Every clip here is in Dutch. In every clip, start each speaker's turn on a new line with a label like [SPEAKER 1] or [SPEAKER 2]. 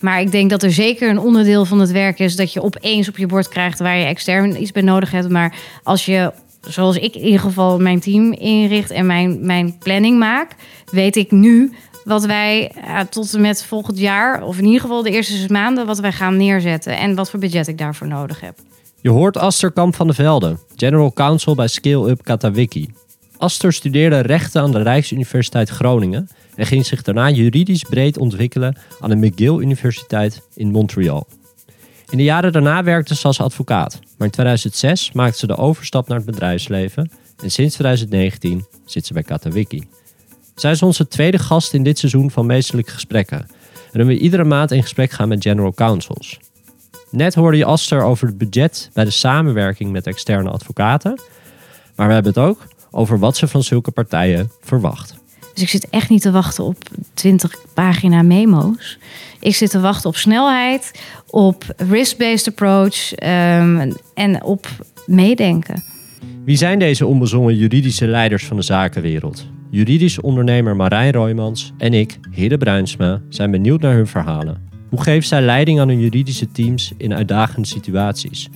[SPEAKER 1] Maar ik denk dat er zeker een onderdeel van het werk is dat je opeens op je bord krijgt waar je extern iets bij nodig hebt. Maar als je, zoals ik in ieder geval mijn team inricht en mijn, mijn planning maak, weet ik nu wat wij ja, tot en met volgend jaar, of in ieder geval de eerste zes maanden, wat wij gaan neerzetten en wat voor budget ik daarvoor nodig heb.
[SPEAKER 2] Je hoort Aster Kamp van de Velde, General Counsel bij Scale Up Katawiki. Aster studeerde rechten aan de Rijksuniversiteit Groningen en ging zich daarna juridisch breed ontwikkelen aan de McGill Universiteit in Montreal. In de jaren daarna werkte ze als advocaat, maar in 2006 maakte ze de overstap naar het bedrijfsleven en sinds 2019 zit ze bij Katawiki. Zij is onze tweede gast in dit seizoen van Meestelijke Gesprekken. En we iedere maand in gesprek gaan met general counsels. Net hoorde je Aster over het budget bij de samenwerking met externe advocaten. Maar we hebben het ook over wat ze van zulke partijen verwacht.
[SPEAKER 1] Dus ik zit echt niet te wachten op 20 pagina memo's. Ik zit te wachten op snelheid, op risk-based approach ehm, en op meedenken.
[SPEAKER 2] Wie zijn deze onbezongen juridische leiders van de zakenwereld? Juridisch ondernemer Marijn Roymans en ik, Hidde Bruinsma, zijn benieuwd naar hun verhalen. Hoe geeft zij leiding aan hun juridische teams in uitdagende situaties?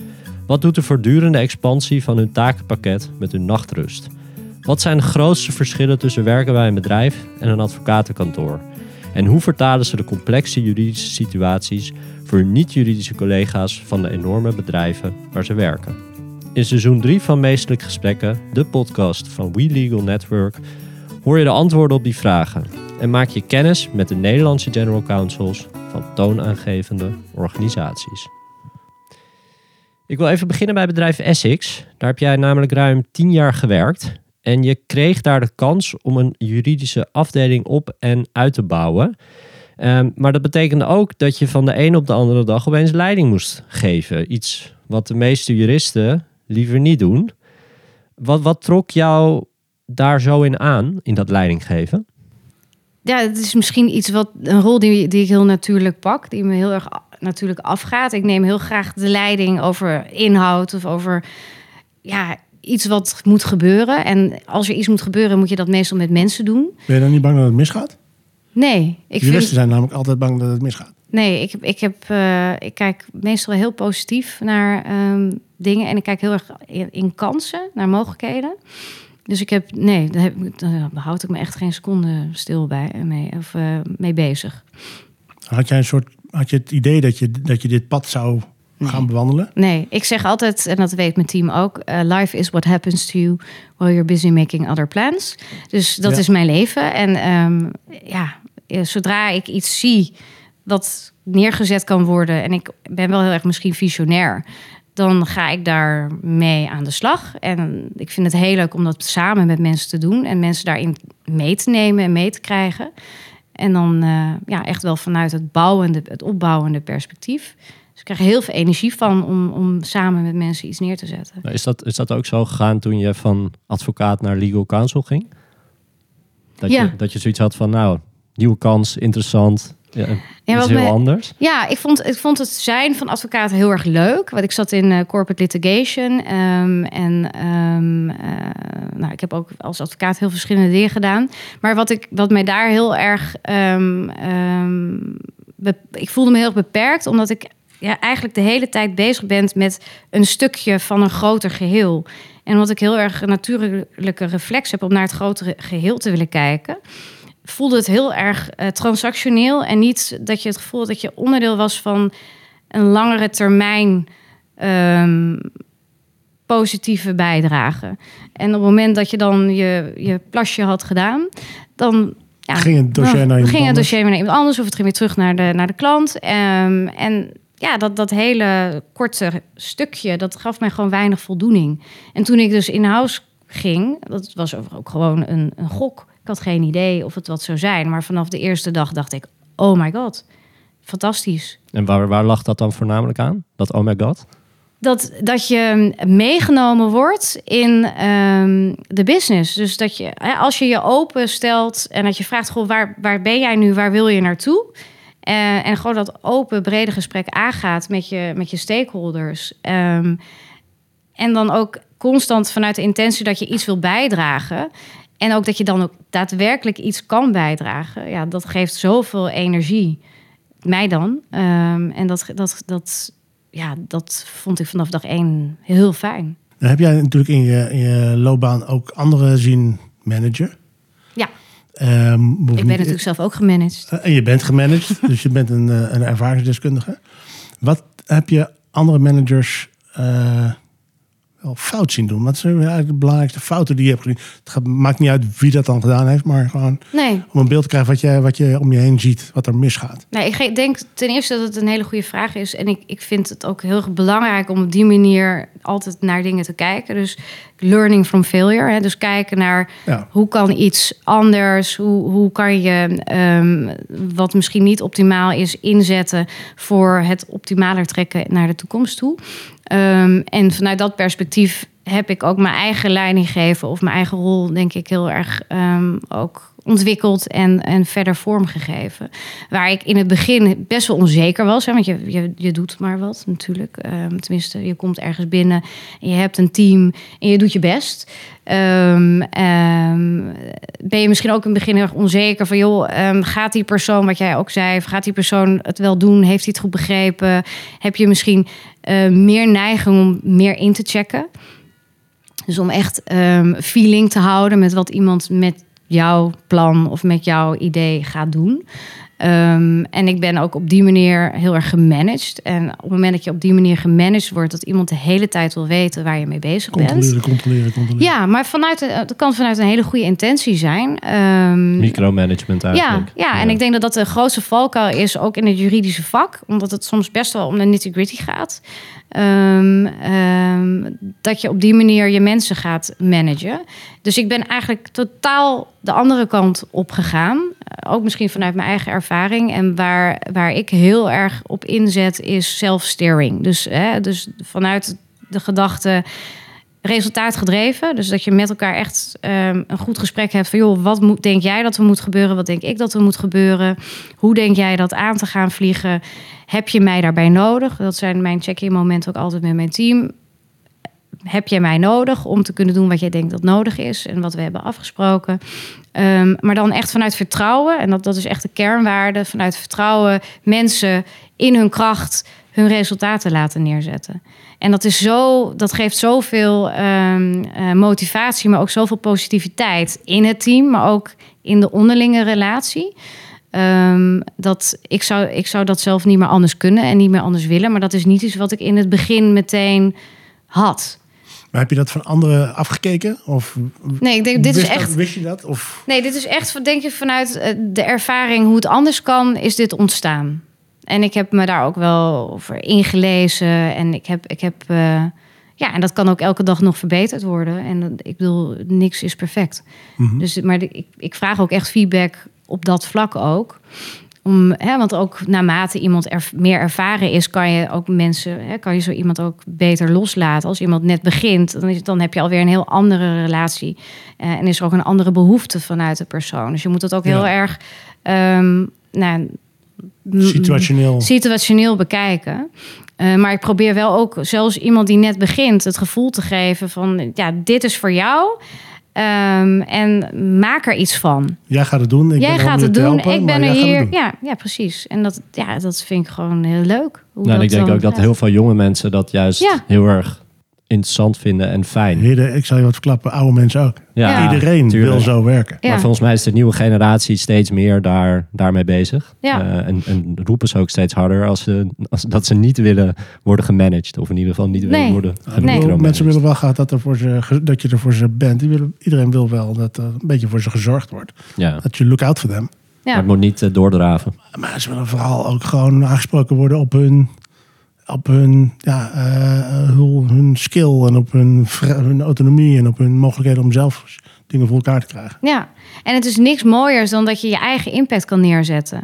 [SPEAKER 2] Wat doet de voortdurende expansie van hun takenpakket met hun nachtrust? Wat zijn de grootste verschillen tussen werken bij een bedrijf en een advocatenkantoor? En hoe vertalen ze de complexe juridische situaties voor niet-juridische collega's van de enorme bedrijven waar ze werken? In seizoen 3 van Meestelijk Gesprekken, de podcast van We Legal Network, hoor je de antwoorden op die vragen en maak je kennis met de Nederlandse General Counsels van toonaangevende organisaties. Ik wil even beginnen bij bedrijf Essex. Daar heb jij namelijk ruim 10 jaar gewerkt. En je kreeg daar de kans om een juridische afdeling op en uit te bouwen. Um, maar dat betekende ook dat je van de een op de andere dag opeens leiding moest geven. Iets wat de meeste juristen liever niet doen. Wat, wat trok jou daar zo in aan, in dat leiding geven?
[SPEAKER 1] Ja, het is misschien iets wat een rol die, die ik heel natuurlijk pak, die me heel erg natuurlijk afgaat. Ik neem heel graag de leiding over inhoud of over ja, iets wat moet gebeuren. En als er iets moet gebeuren, moet je dat meestal met mensen doen.
[SPEAKER 3] Ben je dan niet bang dat het misgaat?
[SPEAKER 1] Nee.
[SPEAKER 3] Ik Juristen vind... zijn namelijk altijd bang dat het misgaat.
[SPEAKER 1] Nee, ik, ik, heb, uh, ik kijk meestal heel positief naar um, dingen. En ik kijk heel erg in, kansen, naar mogelijkheden. Dus ik heb, nee, daar, heb, daar behoud ik me echt geen seconde stil bij mee, of, uh, mee bezig.
[SPEAKER 3] Had jij een soort, had je het idee dat je, dat je dit pad zou gaan bewandelen?
[SPEAKER 1] Nee, ik zeg altijd, en dat weet mijn team ook: uh, life is what happens to you while you're busy making other plans. Dus dat is mijn leven. En um, ja, zodra ik iets zie wat neergezet kan worden, en ik ben wel heel erg misschien visionair, dan ga ik daar mee aan de slag. En ik vind het heel leuk om dat samen met mensen te doen en mensen daarin mee te nemen en mee te krijgen. En dan uh, ja, echt wel vanuit het bouwende, het opbouwende perspectief. Ik krijg heel veel energie van om, om samen met mensen iets neer te zetten.
[SPEAKER 2] Is dat, is dat ook zo gegaan toen je van advocaat naar legal counsel ging? Dat, ja. je, dat je zoiets had van, nou, nieuwe kans, interessant. Ja, ja is heel anders.
[SPEAKER 1] Ja, ik vond, ik vond het zijn van advocaat heel erg leuk. Want ik zat in uh, corporate litigation. Um, en um, uh, nou, ik heb ook als advocaat heel verschillende dingen gedaan. Maar wat, ik, wat mij daar heel erg. Um, ik voelde me heel erg beperkt, omdat ik ja, eigenlijk de hele tijd bezig ben met een stukje van een groter geheel. En wat ik heel erg een natuurlijke reflex heb om naar het grotere geheel te willen kijken voelde het heel erg uh, transactioneel. En niet dat je het gevoel had dat je onderdeel was van een langere termijn um, positieve bijdrage. En op het moment dat je dan je, je plasje had gedaan, dan.
[SPEAKER 3] Ja, ging het dossier naar iemand
[SPEAKER 1] ging het dossier naar iemand anders of het ging weer terug naar de, naar de klant. Um, en ja, dat, dat hele korte stukje, dat gaf mij gewoon weinig voldoening. En toen ik dus in-house ging, dat was ook gewoon een, een gok ik had geen idee of het wat zou zijn. Maar vanaf de eerste dag dacht ik, oh my god, fantastisch.
[SPEAKER 2] En waar, waar lag dat dan voornamelijk aan? Dat oh my god?
[SPEAKER 1] Dat, dat je meegenomen wordt in um, de business. Dus dat je, als je je open stelt en dat je vraagt, goh, waar, waar ben jij nu, waar wil je naartoe? Uh, en gewoon dat open, brede gesprek aangaat met je, met je stakeholders. Um, en dan ook constant vanuit de intentie dat je iets wil bijdragen. En ook dat je dan ook daadwerkelijk iets kan bijdragen. Ja, dat geeft zoveel energie. mij dan. Ehm, en dat, dat, dat, ja, dat vond ik vanaf dag één heel fijn.
[SPEAKER 3] Dan heb jij natuurlijk in je, in je loopbaan ook anderen zien managen. Ehm,
[SPEAKER 1] Ik ben natuurlijk zelf ook gemanaged.
[SPEAKER 3] Eh, En je bent gemanaged, dus je bent een, eh, een ervaringsdeskundige. Wat heb je andere managers eh, wel fout zien doen? Wat zijn eigenlijk de belangrijkste fouten die je hebt gezien? Het maakt niet uit wie dat dan gedaan heeft, maar gewoon
[SPEAKER 1] Nee,
[SPEAKER 3] om een beeld te krijgen wat je, wat je om je heen ziet, wat er misgaat.
[SPEAKER 1] Nee, ik denk ten eerste dat het een hele goede vraag is. En ik, ik vind het ook heel erg belangrijk om op die manier altijd naar dingen te kijken. Dus learning from failure. Hè? Dus kijken naar
[SPEAKER 3] Ja.
[SPEAKER 1] hoe kan iets anders? Hoe, hoe kan je ehm, wat misschien niet optimaal is inzetten voor het optimaler trekken naar de toekomst toe? Ehm, en vanuit dat perspectief heb ik ook mijn eigen leiding gegeven of mijn eigen rol, denk ik, heel erg ehm, ook ontwikkeld en, en verder vormgegeven. Waar ik in het begin best wel onzeker was. Hè, want je, je, je doet maar wat natuurlijk. Ehm, tenminste, je komt ergens binnen en je hebt een team en je doet je best. Ehm, ehm, ben je misschien ook in het begin heel erg onzeker van... joh, gaat die persoon, wat jij ook zei... gaat die persoon het wel doen? Heeft hij het goed begrepen? Heb je misschien eh, meer neiging om meer in te checken? Dus om echt feeling te houden met wat iemand met jouw plan of met jouw idee gaat doen. Ehm, en ik ben ook op die manier heel erg gemanaged. En op het moment dat je op die manier gemanaged wordt, dat iemand de hele tijd wil weten waar je mee bezig bent.
[SPEAKER 3] Controleren, controleren, controleren.
[SPEAKER 1] Ja, maar vanuit, de- het kan vanuit een hele goede intentie zijn. Ehm,
[SPEAKER 2] Micromanagement
[SPEAKER 1] ja,
[SPEAKER 2] eigenlijk.
[SPEAKER 1] ja, en ik denk dat dat de grootste valkuil is, ook in het juridische vak, omdat het soms best wel om de nitty-gritty gaat. Ehm, ehm, dat je op die manier je mensen gaat managen. Dus ik ben eigenlijk totaal de andere kant op gegaan. Ook misschien vanuit mijn eigen ervaring. En waar, waar ik heel erg op inzet is self-steering. Dus, dus vanuit de gedachte resultaatgedreven. Dus dat je met elkaar echt ehm, een goed gesprek hebt van... joh, wat moet, denk jij dat er moet gebeuren? Wat denk ik dat er moet gebeuren? Hoe denk jij dat aan te gaan vliegen? Heb je mij daarbij nodig? Dat zijn mijn check-in momenten ook altijd met mijn team. Heb jij mij nodig om te kunnen doen wat jij denkt dat nodig is... en wat we hebben afgesproken? Ehm, maar dan echt vanuit vertrouwen. En dat, dat is echt de kernwaarde. Vanuit vertrouwen mensen in hun kracht hun resultaten laten neerzetten. En dat, is zo, dat geeft zoveel ehm, eh, motivatie, maar ook zoveel positiviteit in het team, maar ook in de onderlinge relatie. Ehm, dat ik zou, ik zou dat zelf niet meer anders kunnen en niet meer anders willen. Maar dat is niet iets wat ik in het begin meteen had.
[SPEAKER 3] Maar heb je dat van anderen afgekeken? Of
[SPEAKER 1] Nee, ik denk, dit is
[SPEAKER 3] wist,
[SPEAKER 1] echt.
[SPEAKER 3] wist je dat? Of
[SPEAKER 1] Nee, dit is echt, denk je, vanuit eh, de ervaring hoe het anders kan, is dit ontstaan. En ik heb me daar ook wel over ingelezen. En ik heb, ik heb eh, ja, en dat kan ook elke dag nog verbeterd worden. En ik bedoel, niks is perfect.
[SPEAKER 3] Mhm.
[SPEAKER 1] Dus, maar ik, ik vraag ook echt feedback op dat vlak ook. Om, hè, want ook naarmate iemand er, meer ervaren is, kan je ook mensen, hè, kan je zo iemand ook beter loslaten. Als iemand net begint, dan, is, dan heb je alweer een heel andere relatie. Eh, en is er ook een andere behoefte vanuit de persoon. Dus je moet het ook heel
[SPEAKER 3] Ja.
[SPEAKER 1] erg ehm, nou,
[SPEAKER 3] situationeel?
[SPEAKER 1] situationeel bekijken. Eh, maar ik probeer wel ook, zelfs iemand die net begint, het gevoel te geven van, ja, dit is voor jou. Ehm, en maak er iets van.
[SPEAKER 3] Jij gaat het doen. Ik
[SPEAKER 1] Jij
[SPEAKER 3] ben er om
[SPEAKER 1] gaat het
[SPEAKER 3] te
[SPEAKER 1] doen.
[SPEAKER 3] helpen,
[SPEAKER 1] ik ben er hier. Ja, ja, precies. En dat, ja, dat vind ik gewoon heel leuk. Hoe
[SPEAKER 2] Nou,
[SPEAKER 1] dat
[SPEAKER 2] ik denk
[SPEAKER 1] dan-
[SPEAKER 2] ook dat
[SPEAKER 1] ja.
[SPEAKER 2] heel veel jonge mensen dat juist
[SPEAKER 1] Ja.
[SPEAKER 2] heel erg interessant vinden en fijn.
[SPEAKER 3] Heren, ik zal je wat verklappen, oude mensen ook.
[SPEAKER 1] Ja.
[SPEAKER 3] Iedereen
[SPEAKER 2] tuurlijk.
[SPEAKER 3] wil zo werken.
[SPEAKER 1] Ja.
[SPEAKER 2] Maar volgens mij is de nieuwe generatie steeds meer daar, daarmee bezig.
[SPEAKER 1] Ja.
[SPEAKER 2] Eh, en, en roepen ze ook steeds harder als ze, als, dat ze niet willen worden gemanaged. Of in ieder geval niet willen
[SPEAKER 1] Nee.
[SPEAKER 2] worden gemicromanaged.
[SPEAKER 3] Mensen willen wel graag dat, er voor ze, dat je er voor ze bent. Die willen, iedereen wil wel dat er een beetje voor ze gezorgd wordt.
[SPEAKER 2] Ja.
[SPEAKER 3] Dat je look out voor them.
[SPEAKER 2] Maar
[SPEAKER 1] Ja.
[SPEAKER 2] het moet niet eh, doordraven.
[SPEAKER 3] Maar ze willen vooral ook gewoon aangesproken worden op hun, op hun, ja, eh, hun, hun skill en op hun, hun autonomie en op hun mogelijkheden om zelf dingen voor elkaar te krijgen.
[SPEAKER 1] Ja, en het is niks mooiers dan dat je je eigen impact kan neerzetten.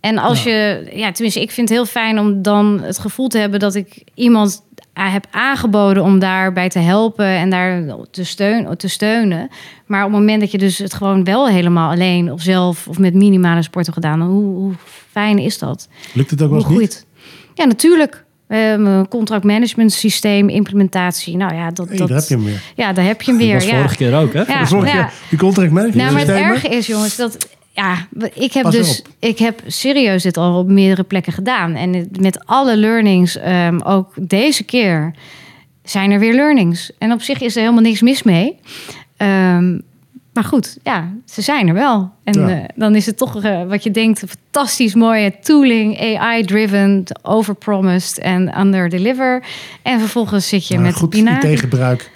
[SPEAKER 1] En als je, ja, tenminste, ik vind het heel fijn om dan het gevoel te hebben dat ik iemand a- heb aangeboden om daarbij te helpen en daar te, steun, te steunen. Maar op het moment dat je dus het gewoon wel helemaal alleen of zelf of met minimale sport hebt gedaan, hoe, hoe fijn is dat?
[SPEAKER 3] Lukt het ook wel
[SPEAKER 1] Hoe
[SPEAKER 3] eens niet?
[SPEAKER 1] goed? Ja, natuurlijk. We hebben een contractmanagement systeem, implementatie. Nou ja, dat,
[SPEAKER 3] Hey,
[SPEAKER 1] dat,
[SPEAKER 3] daar heb je hem weer.
[SPEAKER 1] ja, daar heb je hem
[SPEAKER 2] Dat
[SPEAKER 1] weer.
[SPEAKER 2] was
[SPEAKER 1] ja.
[SPEAKER 2] vorige keer ook, hè?
[SPEAKER 1] Ja,
[SPEAKER 3] Vorige
[SPEAKER 1] ja.
[SPEAKER 3] keer, die contract management
[SPEAKER 1] Nou, maar het erge is, jongens, dat ja, ik heb
[SPEAKER 3] Pas
[SPEAKER 1] dus
[SPEAKER 3] op.
[SPEAKER 1] ik heb serieus dit al op meerdere plekken gedaan. En met alle learnings, ehm, ook deze keer, zijn er weer learnings. En op zich is er helemaal niks mis mee. Ehm, maar goed, ja, ze zijn er wel. En
[SPEAKER 3] Ja.
[SPEAKER 1] eh, dan is het toch eh, wat je denkt, een fantastisch mooie tooling, AI-driven, overpromised en under-deliver. En vervolgens zit je
[SPEAKER 3] Maar
[SPEAKER 1] met
[SPEAKER 3] goed
[SPEAKER 1] Pina.
[SPEAKER 3] IT-gebruik.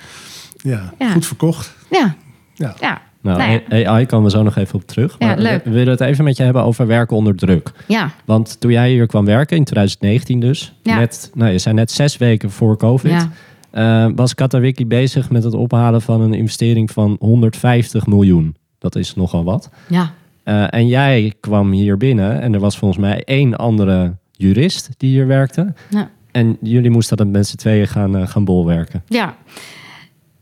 [SPEAKER 3] Ja,
[SPEAKER 1] Ja.
[SPEAKER 3] goed verkocht.
[SPEAKER 1] Ja,
[SPEAKER 3] Ja.
[SPEAKER 1] ja,
[SPEAKER 2] Nou,
[SPEAKER 1] Nou ja.
[SPEAKER 2] AI komen we zo nog even op terug.
[SPEAKER 1] Ja,
[SPEAKER 2] Maar we-
[SPEAKER 1] leuk.
[SPEAKER 2] we willen het even met je hebben over werken onder druk.
[SPEAKER 1] ja,
[SPEAKER 2] Want toen jij hier kwam werken, in 2019 dus,
[SPEAKER 1] Ja.
[SPEAKER 2] net, nou, je zei net zes weken voor COVID, eh, was Katawiki bezig met het ophalen van een investering van 150 miljoen. Dat is nogal wat.
[SPEAKER 1] ja.
[SPEAKER 2] Eh, en jij kwam hier binnen en er was volgens mij één andere jurist die hier werkte.
[SPEAKER 1] ja.
[SPEAKER 2] En jullie moesten dat met z'n tweeën gaan, eh, gaan bolwerken.
[SPEAKER 1] Ja.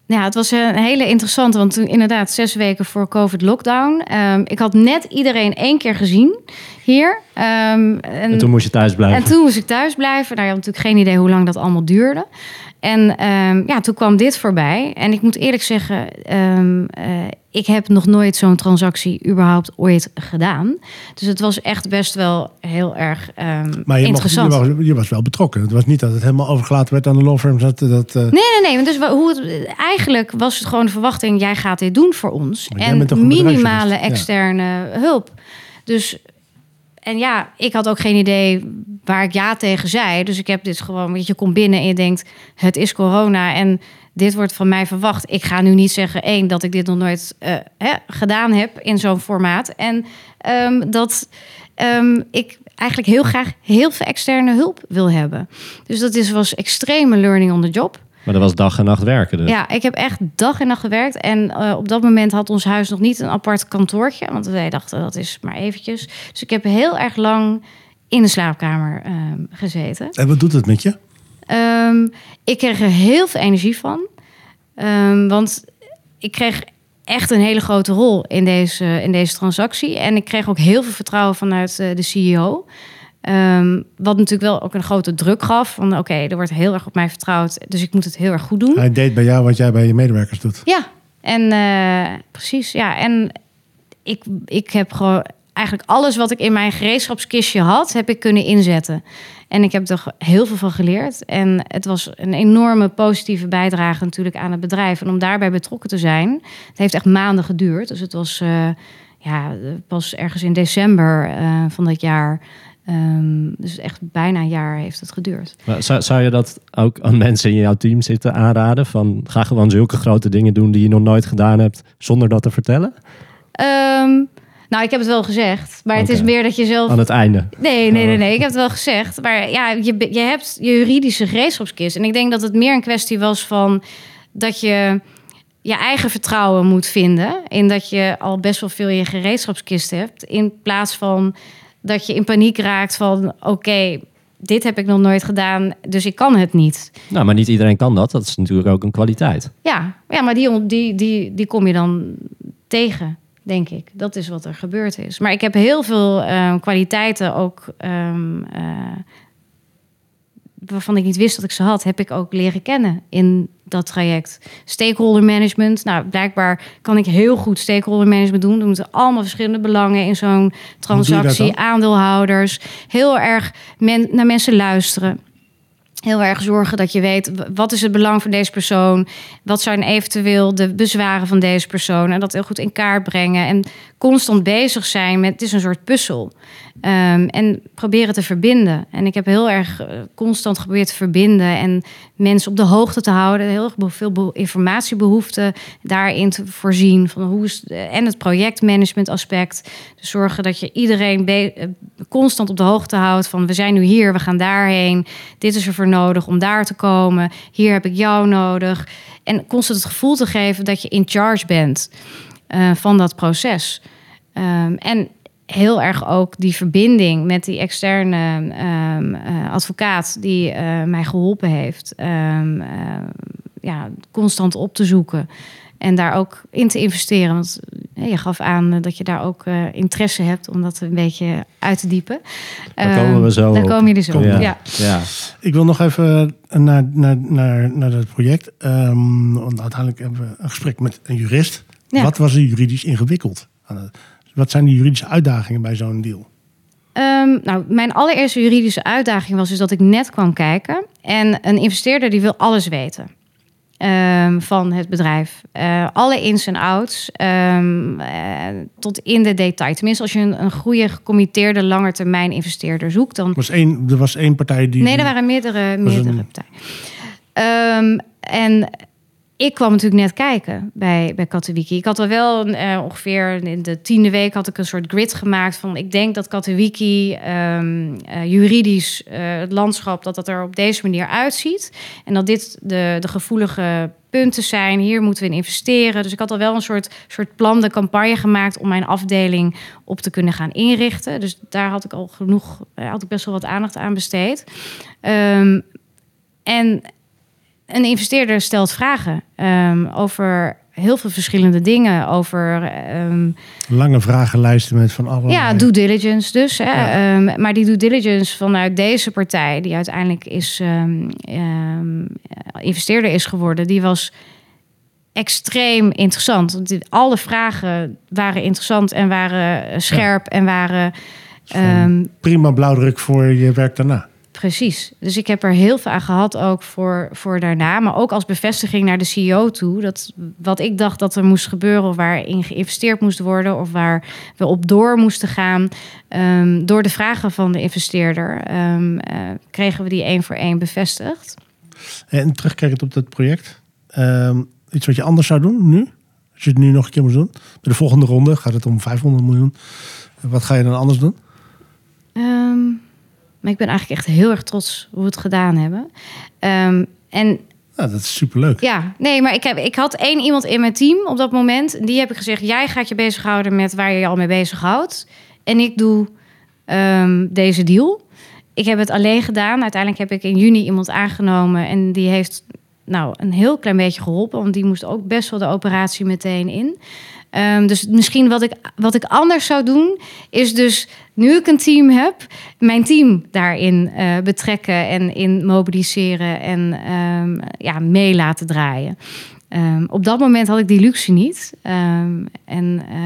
[SPEAKER 1] Ja, het was een hele interessante, want toen inderdaad zes weken voor COVID-lockdown. Ehm, ik had net iedereen één keer gezien hier. Ehm, en,
[SPEAKER 2] En toen moest je thuis blijven.
[SPEAKER 1] en toen moest ik thuis blijven. Nou, je had natuurlijk geen idee hoe lang dat allemaal duurde. En ehm, ja, toen kwam dit voorbij. En ik moet eerlijk zeggen, ehm, eh, ik heb nog nooit zo'n transactie überhaupt ooit gedaan. Dus het was echt best wel heel erg ehm,
[SPEAKER 3] Maar je, je,
[SPEAKER 1] interessant.
[SPEAKER 3] was, je was wel betrokken. Het was niet dat het helemaal overgelaten werd aan de law firms. Dat, dat, eh,
[SPEAKER 1] Nee, nee, nee. Dus hoe het, eigenlijk was het gewoon de verwachting: jij gaat dit doen voor ons. En minimale?
[SPEAKER 3] Ja.
[SPEAKER 1] externe hulp. Dus, en ja, ik had ook geen idee waar ik ja tegen zei. Dus ik heb dit gewoon, je komt binnen en je denkt: het is corona en dit wordt van mij verwacht. Ik ga nu niet zeggen, één, dat ik dit nog nooit eh, hè, gedaan heb in zo'n formaat. En ehm, dat ehm, ik eigenlijk heel graag heel veel externe hulp wil hebben. Dus dat is, was extreme learning on the job.
[SPEAKER 2] Maar dat was dag en nacht werken dus.
[SPEAKER 1] Ja, ik heb echt dag en nacht gewerkt. En eh, op dat moment had ons huis nog niet een apart kantoortje. Want wij dachten, dat is maar eventjes. Dus ik heb heel erg lang in de slaapkamer ehm, gezeten.
[SPEAKER 3] En wat doet het met je?
[SPEAKER 1] Ehm, ik kreeg er heel veel energie van. Ehm, want ik kreeg echt een hele grote rol in deze, in deze transactie. En ik kreeg ook heel veel vertrouwen vanuit eh, de CEO. Wat natuurlijk wel ook een grote druk gaf. Van oké, er wordt heel erg op mij vertrouwd. Dus ik moet het heel erg goed doen.
[SPEAKER 3] Hij deed bij jou wat jij bij je medewerkers doet.
[SPEAKER 1] Ja, en eh, precies. Ja, en ik, ik heb gewoon eigenlijk alles wat ik in mijn gereedschapskistje had, heb ik kunnen inzetten. En ik heb er heel veel van geleerd. En het was een enorme positieve bijdrage natuurlijk aan het bedrijf. En om daarbij betrokken te zijn, het heeft echt maanden geduurd. Dus het was eh, ja, pas ergens in december eh, van dat jaar. Ehm, dus echt bijna een jaar heeft het geduurd.
[SPEAKER 2] Maar zou, zou je dat ook aan mensen in jouw team zitten aanraden? Van ga gewoon zulke grote dingen doen die je nog nooit gedaan hebt, zonder dat te vertellen?
[SPEAKER 1] Ehm, nou, ik heb het wel gezegd, maar het is meer dat je zelf
[SPEAKER 2] Aan het einde.
[SPEAKER 1] Nee, nee, nee, nee. Ik heb het wel gezegd. Maar ja, je, je hebt je juridische gereedschapskist. En ik denk dat het meer een kwestie was van dat je je eigen vertrouwen moet vinden. In dat je al best wel veel je gereedschapskist hebt. In plaats van dat je in paniek raakt van oké, dit heb ik nog nooit gedaan, dus ik kan het niet.
[SPEAKER 2] Nou, maar niet iedereen kan dat. Dat is natuurlijk ook een kwaliteit.
[SPEAKER 1] Ja, ja maar die, die, die, die kom je dan tegen, denk ik. Dat is wat er gebeurd is. Maar ik heb heel veel eh, kwaliteiten ook... ehm, eh, waarvan ik niet wist dat ik ze had, heb ik ook leren kennen in dat traject. Stakeholder management. Nou, blijkbaar kan ik heel goed stakeholder management doen. Er moeten allemaal verschillende belangen in zo'n transactie. Aandeelhouders. Heel erg men, naar mensen luisteren. Heel erg zorgen dat je weet wat is het belang van deze persoon. Wat zijn eventueel de bezwaren van deze persoon. En dat heel goed in kaart brengen. En constant bezig zijn met. Het is een soort puzzel. Ehm, en proberen te verbinden. En ik heb heel erg eh, constant geprobeerd te verbinden. En mensen op de hoogte te houden. Heel veel be- informatiebehoeften daarin te voorzien. Van hoe is, en het projectmanagement aspect. Dus zorgen dat je iedereen eh, constant op de hoogte houdt. Van we zijn nu hier, we gaan daarheen. Dit is er voor nodig om daar te komen. Hier heb ik jou nodig. En constant het gevoel te geven dat je in charge bent eh, van dat proces. Ehm, en heel erg ook die verbinding met die externe ehm, eh, advocaat die eh, mij geholpen heeft. ehm, eh, ja, constant op te zoeken. En daar ook in te investeren. Want je gaf aan dat je daar ook eh, interesse hebt om dat een beetje uit te diepen.
[SPEAKER 2] Daar komen we zo
[SPEAKER 1] Daar
[SPEAKER 2] op.
[SPEAKER 1] komen jullie zo op.
[SPEAKER 2] Ja.
[SPEAKER 1] Ja.
[SPEAKER 2] ja.
[SPEAKER 3] Ik wil nog even naar, naar, naar, naar dat project. Ehm, want uiteindelijk hebben we een gesprek met een jurist.
[SPEAKER 1] Ja.
[SPEAKER 3] Wat was er juridisch ingewikkeld? het- wat zijn de juridische uitdagingen bij zo'n deal?
[SPEAKER 1] Ehm, nou, mijn allereerste juridische uitdaging was dus dat ik net kwam kijken. En een investeerder die wil alles weten. ehm, van het bedrijf. Eh, alle ins en outs. ehm, eh, tot in de detail. Tenminste, als je een, een goede, gecommitteerde, langetermijn investeerder zoekt, dan
[SPEAKER 3] was één, er was één partij die...
[SPEAKER 1] Nee, er waren meerdere, meerdere
[SPEAKER 3] een-
[SPEAKER 1] partijen. En ik kwam natuurlijk net kijken bij, bij Katowiki. Ik had al wel eh, ongeveer in de tiende week had ik een soort grid gemaakt van ik denk dat Katowiki eh, juridisch eh, het landschap dat dat er op deze manier uitziet en dat dit de, de gevoelige punten zijn. Hier moeten we in investeren. Dus ik had al wel een soort, soort plan de campagne gemaakt om mijn afdeling op te kunnen gaan inrichten. Dus daar had ik al genoeg, had ik best wel wat aandacht aan besteed. Ehm, en een investeerder stelt vragen ehm, over heel veel verschillende dingen. Over ehm,
[SPEAKER 3] Lange vragenlijsten met van allerlei...
[SPEAKER 1] ja, due diligence dus. Hè. Ehm, maar die due diligence vanuit deze partij, die uiteindelijk is investeerder is geworden, die was extreem interessant. Alle vragen waren interessant en waren eh, scherp en waren.
[SPEAKER 3] Prima blauwdruk voor je werk daarna.
[SPEAKER 1] Precies. Dus ik heb er heel veel aan gehad ook voor, voor daarna. Maar ook als bevestiging naar de CEO toe. Dat wat ik dacht dat er moest gebeuren... of waarin geïnvesteerd moest worden... of waar we op door moesten gaan... ehm, door de vragen van de investeerder... ehm, eh, kregen we die één voor één bevestigd.
[SPEAKER 3] En terugkijkend op dat project. ehm, iets wat je anders zou doen nu? Als je het nu nog een keer moet doen. Bij de volgende ronde gaat het om 500 miljoen. Wat ga je dan anders doen?
[SPEAKER 1] Maar ik ben eigenlijk echt heel erg trots hoe we het gedaan hebben. Ehm, en
[SPEAKER 3] Nou, dat is superleuk.
[SPEAKER 1] Ja, nee, maar ik, heb, ik had één iemand in mijn team op dat moment. En Die heb ik gezegd, jij gaat je bezighouden met waar je je al mee bezighoudt. En ik doe ehm, deze deal. Ik heb het alleen gedaan. Uiteindelijk heb ik in juni iemand aangenomen. En die heeft nou een heel klein beetje geholpen. Want die moest ook best wel de operatie meteen in. Ehm, dus misschien wat ik, wat ik anders zou doen, is dus nu ik een team heb, mijn team daarin eh, betrekken en in mobiliseren en ehm, ja, mee laten draaien. Ehm, op dat moment had ik die luxe niet. Ehm, en eh,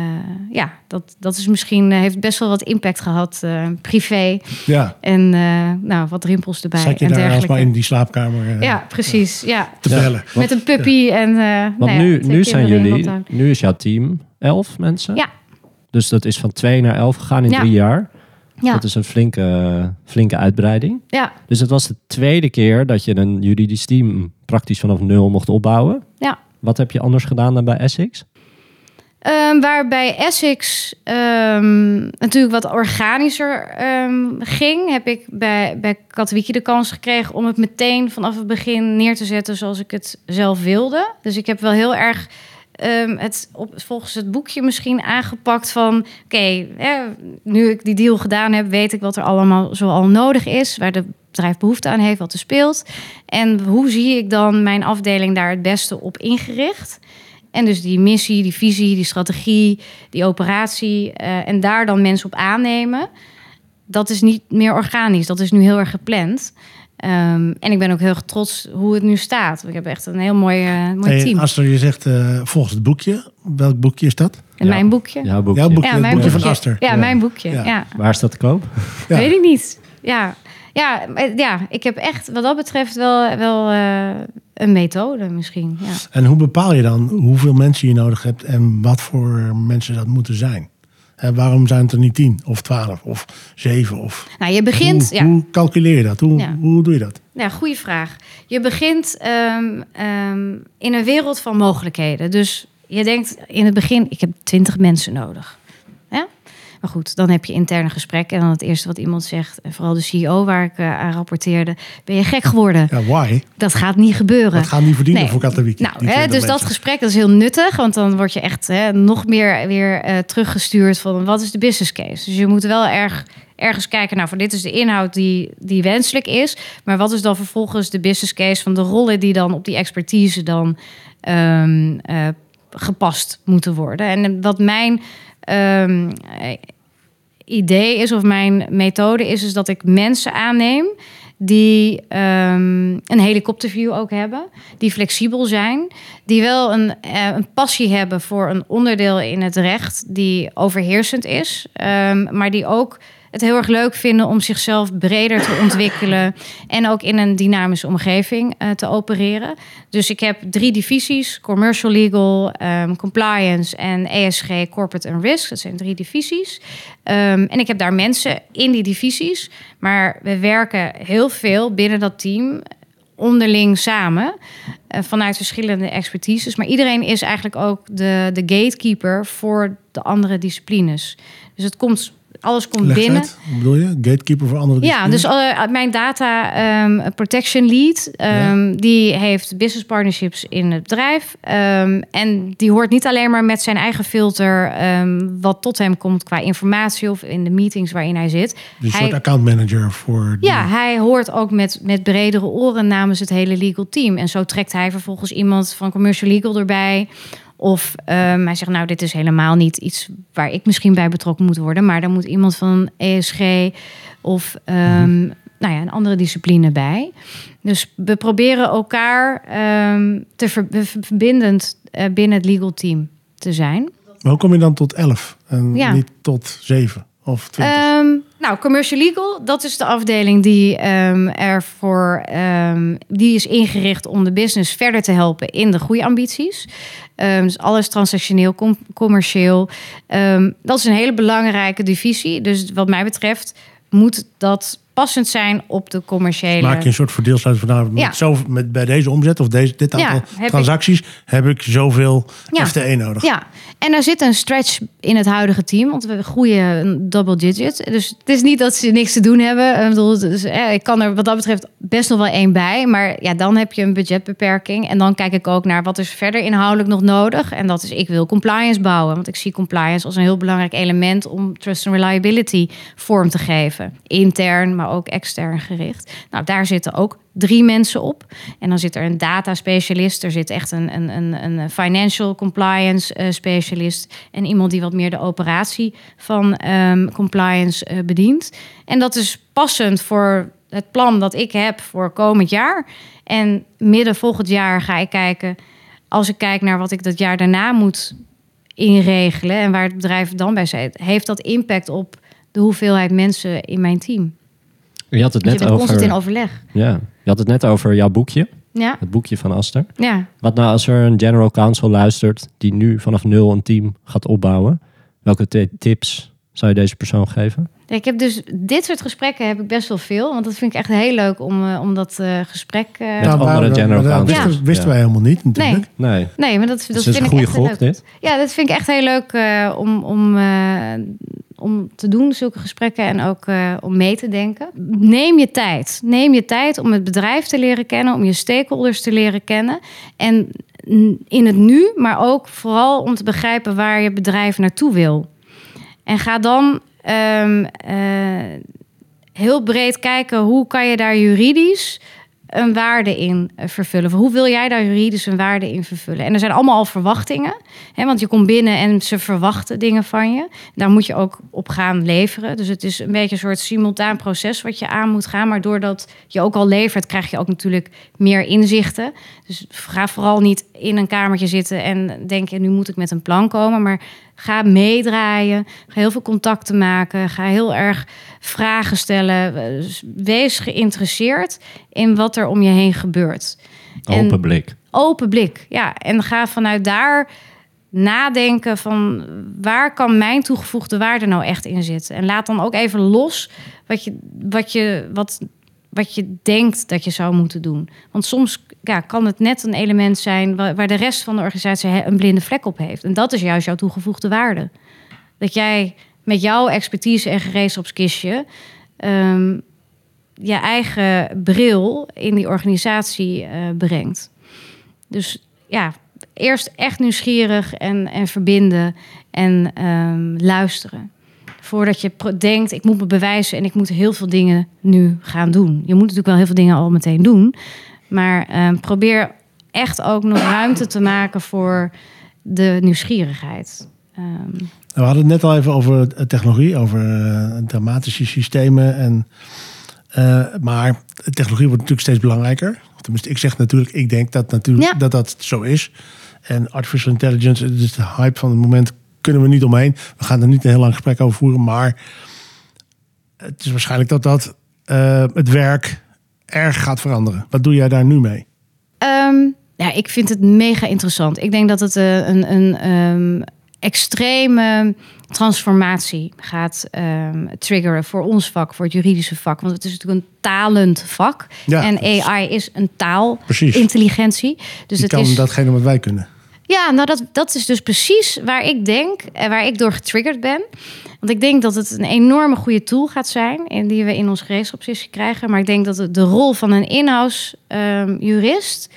[SPEAKER 1] ja, dat, dat is misschien, eh, heeft best wel wat impact gehad, eh, privé.
[SPEAKER 3] Ja,
[SPEAKER 1] En eh, nou, wat rimpels erbij
[SPEAKER 3] zat je
[SPEAKER 1] en
[SPEAKER 3] daar
[SPEAKER 1] dergelijke.
[SPEAKER 3] alsmaar in die slaapkamer
[SPEAKER 1] Ja, precies. Ja.
[SPEAKER 3] te
[SPEAKER 2] Ja.
[SPEAKER 3] bellen.
[SPEAKER 1] Met een puppy en. eh
[SPEAKER 2] Want
[SPEAKER 1] nou ja,
[SPEAKER 2] nu,
[SPEAKER 1] twee
[SPEAKER 2] nu zijn jullie, nu is jouw team 11 mensen.
[SPEAKER 1] Ja.
[SPEAKER 2] Dus dat is van 2 naar 11 gegaan in
[SPEAKER 1] Ja.
[SPEAKER 2] drie jaar.
[SPEAKER 1] Ja,
[SPEAKER 2] Dat is een flinke, flinke uitbreiding.
[SPEAKER 1] ja,
[SPEAKER 2] Dus het was de tweede keer dat je een juridisch team praktisch vanaf nul mocht opbouwen.
[SPEAKER 1] ja.
[SPEAKER 2] Wat heb je anders gedaan dan bij Essex?
[SPEAKER 1] Ehm, waarbij Essex ehm, natuurlijk wat organischer ehm, ging, heb ik bij, bij de kans gekregen om het meteen vanaf het begin neer te zetten zoals ik het zelf wilde. Dus ik heb wel heel erg ehm, het op, volgens het boekje misschien aangepakt van... oké, nu ik die deal gedaan heb, weet ik wat er allemaal zoal nodig is... waar de bedrijf behoefte aan heeft, wat er speelt. En hoe zie ik dan mijn afdeling daar het beste op ingericht... En dus die missie, die visie, die strategie, die operatie. eh, en daar dan mensen op aannemen. Dat is niet meer organisch. Dat is nu heel erg gepland. Ehm, en ik ben ook heel erg trots hoe het nu staat. Ik heb echt een heel mooi, eh, mooi
[SPEAKER 3] Hey,
[SPEAKER 1] team.
[SPEAKER 3] Aster, je zegt eh, volgens het boekje. Welk boekje is dat?
[SPEAKER 2] Ja.
[SPEAKER 1] mijn boekje.
[SPEAKER 2] Jouw boekje.
[SPEAKER 3] Jouw boekje,
[SPEAKER 1] Ja, mijn
[SPEAKER 3] boekje
[SPEAKER 1] boekje.
[SPEAKER 3] van Aster.
[SPEAKER 1] Ja, mijn boekje.
[SPEAKER 3] Ja.
[SPEAKER 1] Ja.
[SPEAKER 2] Waar is dat te koop?
[SPEAKER 3] Ja.
[SPEAKER 1] Weet ik niet. Ja. Ja, maar- ja, ik heb echt wat dat betreft wel, wel eh, een methode misschien. Ja.
[SPEAKER 3] En hoe bepaal je dan hoeveel mensen je nodig hebt en wat voor mensen dat moeten zijn? Waarom zijn het er niet tien of twaalf of zeven? Of,
[SPEAKER 1] Nou, je begint...
[SPEAKER 3] hoe,
[SPEAKER 1] ja.
[SPEAKER 3] hoe calculeer je dat? Hoe,
[SPEAKER 1] Ja.
[SPEAKER 3] hoe doe je dat?
[SPEAKER 1] Ja, goede vraag. Je begint ehm, ehm, in een wereld van mogelijkheden. Dus je denkt in het begin, ik heb twintig mensen nodig. Maar goed, dan heb je interne gesprekken. En dan het eerste wat iemand zegt, en vooral de CEO waar ik eh, aan rapporteerde... ben je gek geworden?
[SPEAKER 3] Ja, why?
[SPEAKER 1] Dat gaat niet gebeuren.
[SPEAKER 3] Wat gaan die verdienen
[SPEAKER 1] Nee.
[SPEAKER 3] voor Katowiki?
[SPEAKER 1] Nou, hè,
[SPEAKER 3] 20
[SPEAKER 1] dus dat gesprek dat is heel nuttig, want dan word je echt hè, nog meer weer eh, teruggestuurd van wat is de business case. Dus je moet wel erg, ergens kijken, nou, voor dit is de inhoud die, die wenselijk is, maar wat is dan vervolgens de business case van de rollen die dan op die expertise dan ehm, eh, gepast moeten worden. En wat mijn ehm, eh, idee is of mijn methode is, is dat ik mensen aanneem die ehm, een helikopterview ook hebben, die flexibel zijn, die wel een, eh, een passie hebben voor een onderdeel in het recht die overheersend is, ehm, maar die ook het heel erg leuk vinden om zichzelf breder te ontwikkelen en ook in een dynamische omgeving eh, te opereren. Dus ik heb drie divisies: commercial legal, ehm, compliance en ESG, corporate and risk. Dat zijn drie divisies. Ehm, en ik heb daar mensen in die divisies, maar we werken heel veel binnen dat team onderling samen eh, vanuit verschillende expertises. Maar iedereen is eigenlijk ook de, de gatekeeper voor de andere disciplines. Dus het komt alles komt
[SPEAKER 3] Leg
[SPEAKER 1] binnen.
[SPEAKER 3] uit. Bedoel je? Gatekeeper voor andere
[SPEAKER 1] Ja, dus eh, mijn data ehm, protection lead, ehm, die heeft business partnerships in het bedrijf. Ehm, en die hoort niet alleen maar met zijn eigen filter wat tot hem komt qua informatie of in de meetings waarin hij zit.
[SPEAKER 3] Dus een soort account manager voor... die-
[SPEAKER 1] Ja, hij hoort ook met, met bredere oren namens het hele legal team. En zo trekt hij vervolgens iemand van commercial legal erbij. Of ehm, hij zegt, nou, dit is helemaal niet iets waar ik misschien bij betrokken moet worden. Maar dan moet iemand van ESG of ehm, nou ja, een andere discipline bij. Dus we proberen elkaar ehm, te ver- verbindend eh, binnen het legal team te zijn.
[SPEAKER 3] Maar hoe kom je dan tot 11 en
[SPEAKER 1] Ja.
[SPEAKER 3] niet tot 7 of 20?
[SPEAKER 1] Ehm, nou, commercial legal, dat is de afdeling die ehm ervoor ehm, die is ingericht om de business verder te helpen in de groeiambities. Dus alles transactioneel, com- commercieel. Dat is een hele belangrijke divisie. Dus wat mij betreft moet dat passend zijn op de commerciële.
[SPEAKER 3] Maak je een soort verdeelsluiting van nou, met zo, met, bij deze omzet of deze, dit aantal
[SPEAKER 1] heb ik-
[SPEAKER 3] transacties heb ik zoveel. FTE nodig.
[SPEAKER 1] Ja, en er zit een stretch in het huidige team, want we groeien een double digit. Dus het is niet dat ze niks te doen hebben. Ik, bedoel, dus, eh, ik kan er wat dat betreft best nog wel één bij. Maar ja, dan heb je een budgetbeperking. En dan kijk ik ook naar wat is verder inhoudelijk nog nodig. En dat is, ik wil compliance bouwen. Want ik zie compliance als een heel belangrijk element om trust and reliability vorm te geven. Intern, ook extern gericht. Nou, daar zitten ook drie mensen op. En dan zit er een data specialist. Er zit echt een, een, een, een financial compliance eh, specialist. En iemand die wat meer de operatie van ehm, compliance eh, bedient. En dat is passend voor het plan dat ik heb voor komend jaar. En midden volgend jaar ga ik kijken. Als ik kijk naar wat ik dat jaar daarna moet inregelen. En waar het bedrijf dan bij zit. Heeft dat impact op de hoeveelheid mensen in mijn team?
[SPEAKER 2] Je had het
[SPEAKER 1] Dus je
[SPEAKER 2] net
[SPEAKER 1] bent constant in
[SPEAKER 2] over...
[SPEAKER 1] overleg.
[SPEAKER 2] Ja, je had het net over jouw boekje.
[SPEAKER 1] Ja,
[SPEAKER 2] Het boekje van Aster.
[SPEAKER 1] ja.
[SPEAKER 2] Wat nou als er een general counsel luistert... die nu vanaf nul een team gaat opbouwen? Welke tips zou je deze persoon geven?
[SPEAKER 1] Ja, Ik heb dus dit soort gesprekken heb ik best wel veel. Want dat vind ik echt heel leuk om, eh, om dat eh, gesprek. eh,
[SPEAKER 2] Met andere
[SPEAKER 3] maar- maar
[SPEAKER 2] general
[SPEAKER 3] dat
[SPEAKER 2] counsels.
[SPEAKER 3] wisten, wisten
[SPEAKER 2] Ja.
[SPEAKER 3] wij helemaal niet natuurlijk.
[SPEAKER 2] Nee,
[SPEAKER 1] Nee, maar dat, dat
[SPEAKER 2] dat is
[SPEAKER 1] vind
[SPEAKER 2] een
[SPEAKER 1] ik
[SPEAKER 2] goede
[SPEAKER 1] echt
[SPEAKER 2] gok
[SPEAKER 1] leuk.
[SPEAKER 2] dit.
[SPEAKER 1] Ja, dat vind ik echt heel leuk eh, om, om, eh, om te doen, zulke gesprekken. En ook eh, om mee te denken. Neem je tijd. Neem je tijd om het bedrijf te leren kennen. Om je stakeholders te leren kennen. En in het nu, maar ook vooral om te begrijpen waar je bedrijf naartoe wil. En ga dan ehm, eh, heel breed kijken hoe kan je daar juridisch een waarde in eh, vervullen. Hoe wil jij daar juridisch een waarde in vervullen? En er zijn allemaal al verwachtingen. Hè, want je komt binnen en ze verwachten dingen van je. Daar moet je ook op gaan leveren. Dus het is een beetje een soort simultaan proces wat je aan moet gaan. Maar doordat je ook al levert, krijg je ook natuurlijk meer inzichten. Dus ga vooral niet in een kamertje zitten en denken... nu moet ik met een plan komen. Maar ga meedraaien. Ga heel veel contacten maken. Ga heel erg vragen stellen. Eh, Wees geïnteresseerd in wat er om je heen gebeurt. En-
[SPEAKER 2] Open blik.
[SPEAKER 1] Open blik, ja. En ga vanuit daar nadenken van waar kan mijn toegevoegde waarde nou echt in zitten. En laat dan ook even los wat je, wat je, wat, wat je denkt dat je zou moeten doen. Want soms ja, kan het net een element zijn waar, de rest van de organisatie een blinde vlek op heeft. En dat is juist jouw toegevoegde waarde. Dat jij met jouw expertise en gereedschapskistje ehm, je eigen bril in die organisatie eh, brengt. Dus ja, eerst echt nieuwsgierig en, en verbinden en ehm, luisteren. Voordat je denkt, ik moet me bewijzen en ik moet heel veel dingen nu gaan doen. Je moet natuurlijk wel heel veel dingen al meteen doen. Maar ehm, probeer echt ook nog ruimte te maken voor de nieuwsgierigheid. Ehm,
[SPEAKER 3] We hadden het net al even over technologie, over eh, dramatische systemen en Eh, maar technologie wordt natuurlijk steeds belangrijker. Tenminste, ik zeg natuurlijk, ik denk dat natuurlijk,
[SPEAKER 1] Ja.
[SPEAKER 3] dat, dat zo is. En artificial intelligence, het is de hype van het moment, kunnen we niet omheen. We gaan er niet een heel lang gesprek over voeren, maar het is waarschijnlijk dat dat eh, het werk erg gaat veranderen. Wat doe jij daar nu mee?
[SPEAKER 1] Ehm, ja, ik vind het mega interessant. Ik denk dat het eh, een, een ehm, extreme transformatie gaat ehm, triggeren voor ons vak, voor het juridische vak. Want het is natuurlijk een talend vak.
[SPEAKER 3] Ja,
[SPEAKER 1] en AI is een
[SPEAKER 3] Precies.
[SPEAKER 1] taalintelligentie. Dus
[SPEAKER 3] Die
[SPEAKER 1] het
[SPEAKER 3] kan
[SPEAKER 1] is.
[SPEAKER 3] datgene wat wij kunnen.
[SPEAKER 1] Ja, nou dat, dat is dus precies waar ik denk en waar ik door getriggerd ben. Want ik denk dat het een enorme goede tool gaat zijn en die we in onze gereedschapssessie krijgen. Maar ik denk dat het de rol van een in-house ehm, jurist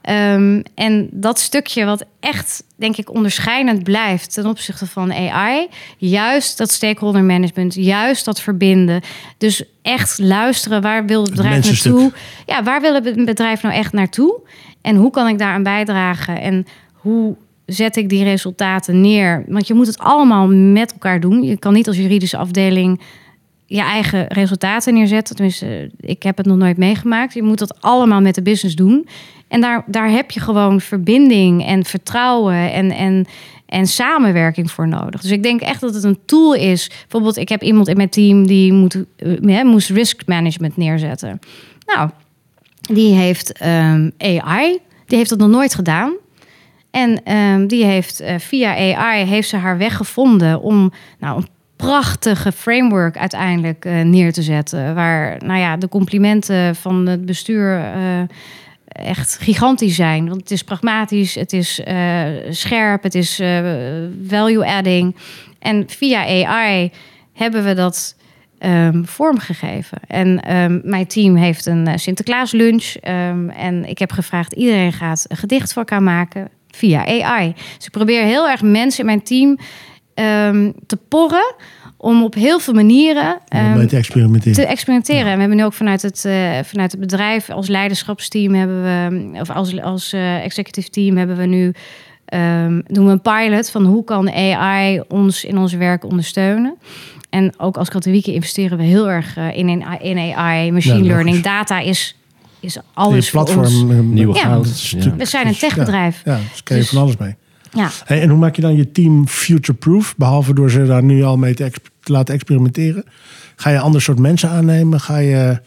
[SPEAKER 1] ehm, en dat stukje wat echt, denk ik, onderscheidend blijft ten opzichte van AI, juist dat stakeholder management, juist dat verbinden. Dus echt luisteren, waar wil het bedrijf naartoe? Ja, waar wil het bedrijf nou echt naartoe? En hoe kan ik daaraan bijdragen? En hoe zet ik die resultaten neer? Want je moet het allemaal met elkaar doen. Je kan niet als juridische afdeling je eigen resultaten neerzetten. Tenminste, ik heb het nog nooit meegemaakt. Je moet dat allemaal met de business doen. En daar, daar heb je gewoon verbinding en vertrouwen en, en, en samenwerking voor nodig. Dus ik denk echt dat het een tool is. Bijvoorbeeld, ik heb iemand in mijn team die moet, eh, moest risk management neerzetten. Nou, die heeft ehm, AI. Die heeft dat nog nooit gedaan. En ehm, die heeft eh, via AI heeft ze haar weg gevonden om nou, een prachtige framework uiteindelijk eh, neer te zetten. Waar nou ja, de complimenten van het bestuur eh, echt gigantisch zijn. Want het is pragmatisch, het is scherp, het is value adding. En via AI hebben we dat ehm, vormgegeven. En ehm, mijn team heeft een Sinterklaas lunch. en ik heb gevraagd, iedereen gaat een gedicht voor elkaar maken via AI. Dus ik probeer heel erg mensen in mijn team ehm, te porren om op heel veel manieren
[SPEAKER 3] mee te experimenteren.
[SPEAKER 1] te experimenteren. En we hebben nu ook vanuit het, eh, vanuit het bedrijf als leiderschapsteam hebben we, of als, als eh, executive team hebben we nu ehm, doen we een pilot van hoe kan AI ons in ons werk ondersteunen. En ook als Katowike investeren we heel erg eh, in, in, AI, machine
[SPEAKER 3] Ja,
[SPEAKER 1] learning, data is, is alles voor ons.
[SPEAKER 3] platform. eh,
[SPEAKER 2] Nieuwe
[SPEAKER 1] Ja.
[SPEAKER 2] goud.
[SPEAKER 3] is
[SPEAKER 2] Ja.
[SPEAKER 3] natuurlijk-
[SPEAKER 1] We zijn een techbedrijf.
[SPEAKER 3] Ja, dus kun je
[SPEAKER 1] Dus-
[SPEAKER 3] van alles mee.
[SPEAKER 1] Ja.
[SPEAKER 3] Hey, en hoe maak je dan je team future-proof? Behalve door ze daar nu al mee te, exp- te laten experimenteren. Ga je een ander soort mensen aannemen? Ga je,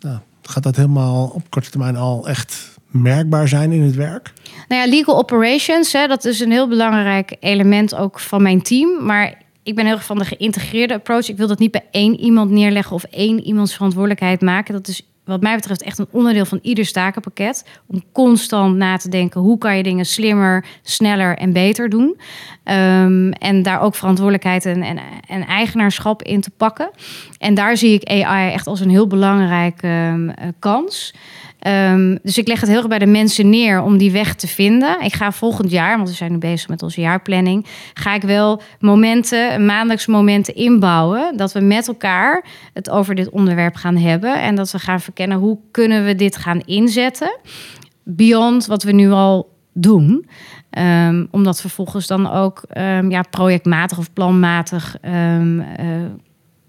[SPEAKER 3] nou, gaat dat helemaal op korte termijn al echt merkbaar zijn in het werk?
[SPEAKER 1] Nou ja, legal operations, hè, dat is een heel belangrijk element ook van mijn team. Maar ik ben heel erg van de geïntegreerde approach. Ik wil dat niet bij één iemand neerleggen of één iemands verantwoordelijkheid maken. Dat is wat mij betreft echt een onderdeel van ieder stakenpakket. Om constant na te denken, hoe kan je dingen slimmer, sneller en beter doen. Ehm, en daar ook verantwoordelijkheid en, en, en eigenaarschap in te pakken. En daar zie ik AI echt als een heel belangrijke ehm, eh, kans. Ehm, dus ik leg het heel erg bij de mensen neer om die weg te vinden. Ik ga volgend jaar, want we zijn nu bezig met onze jaarplanning, ga ik wel momenten, maandelijks momenten inbouwen. Dat we met elkaar het over dit onderwerp gaan hebben. En dat we gaan verkennen hoe kunnen we dit gaan inzetten. Beyond wat we nu al doen. Ehm, om dat vervolgens dan ook ehm, ja, projectmatig of planmatig eh,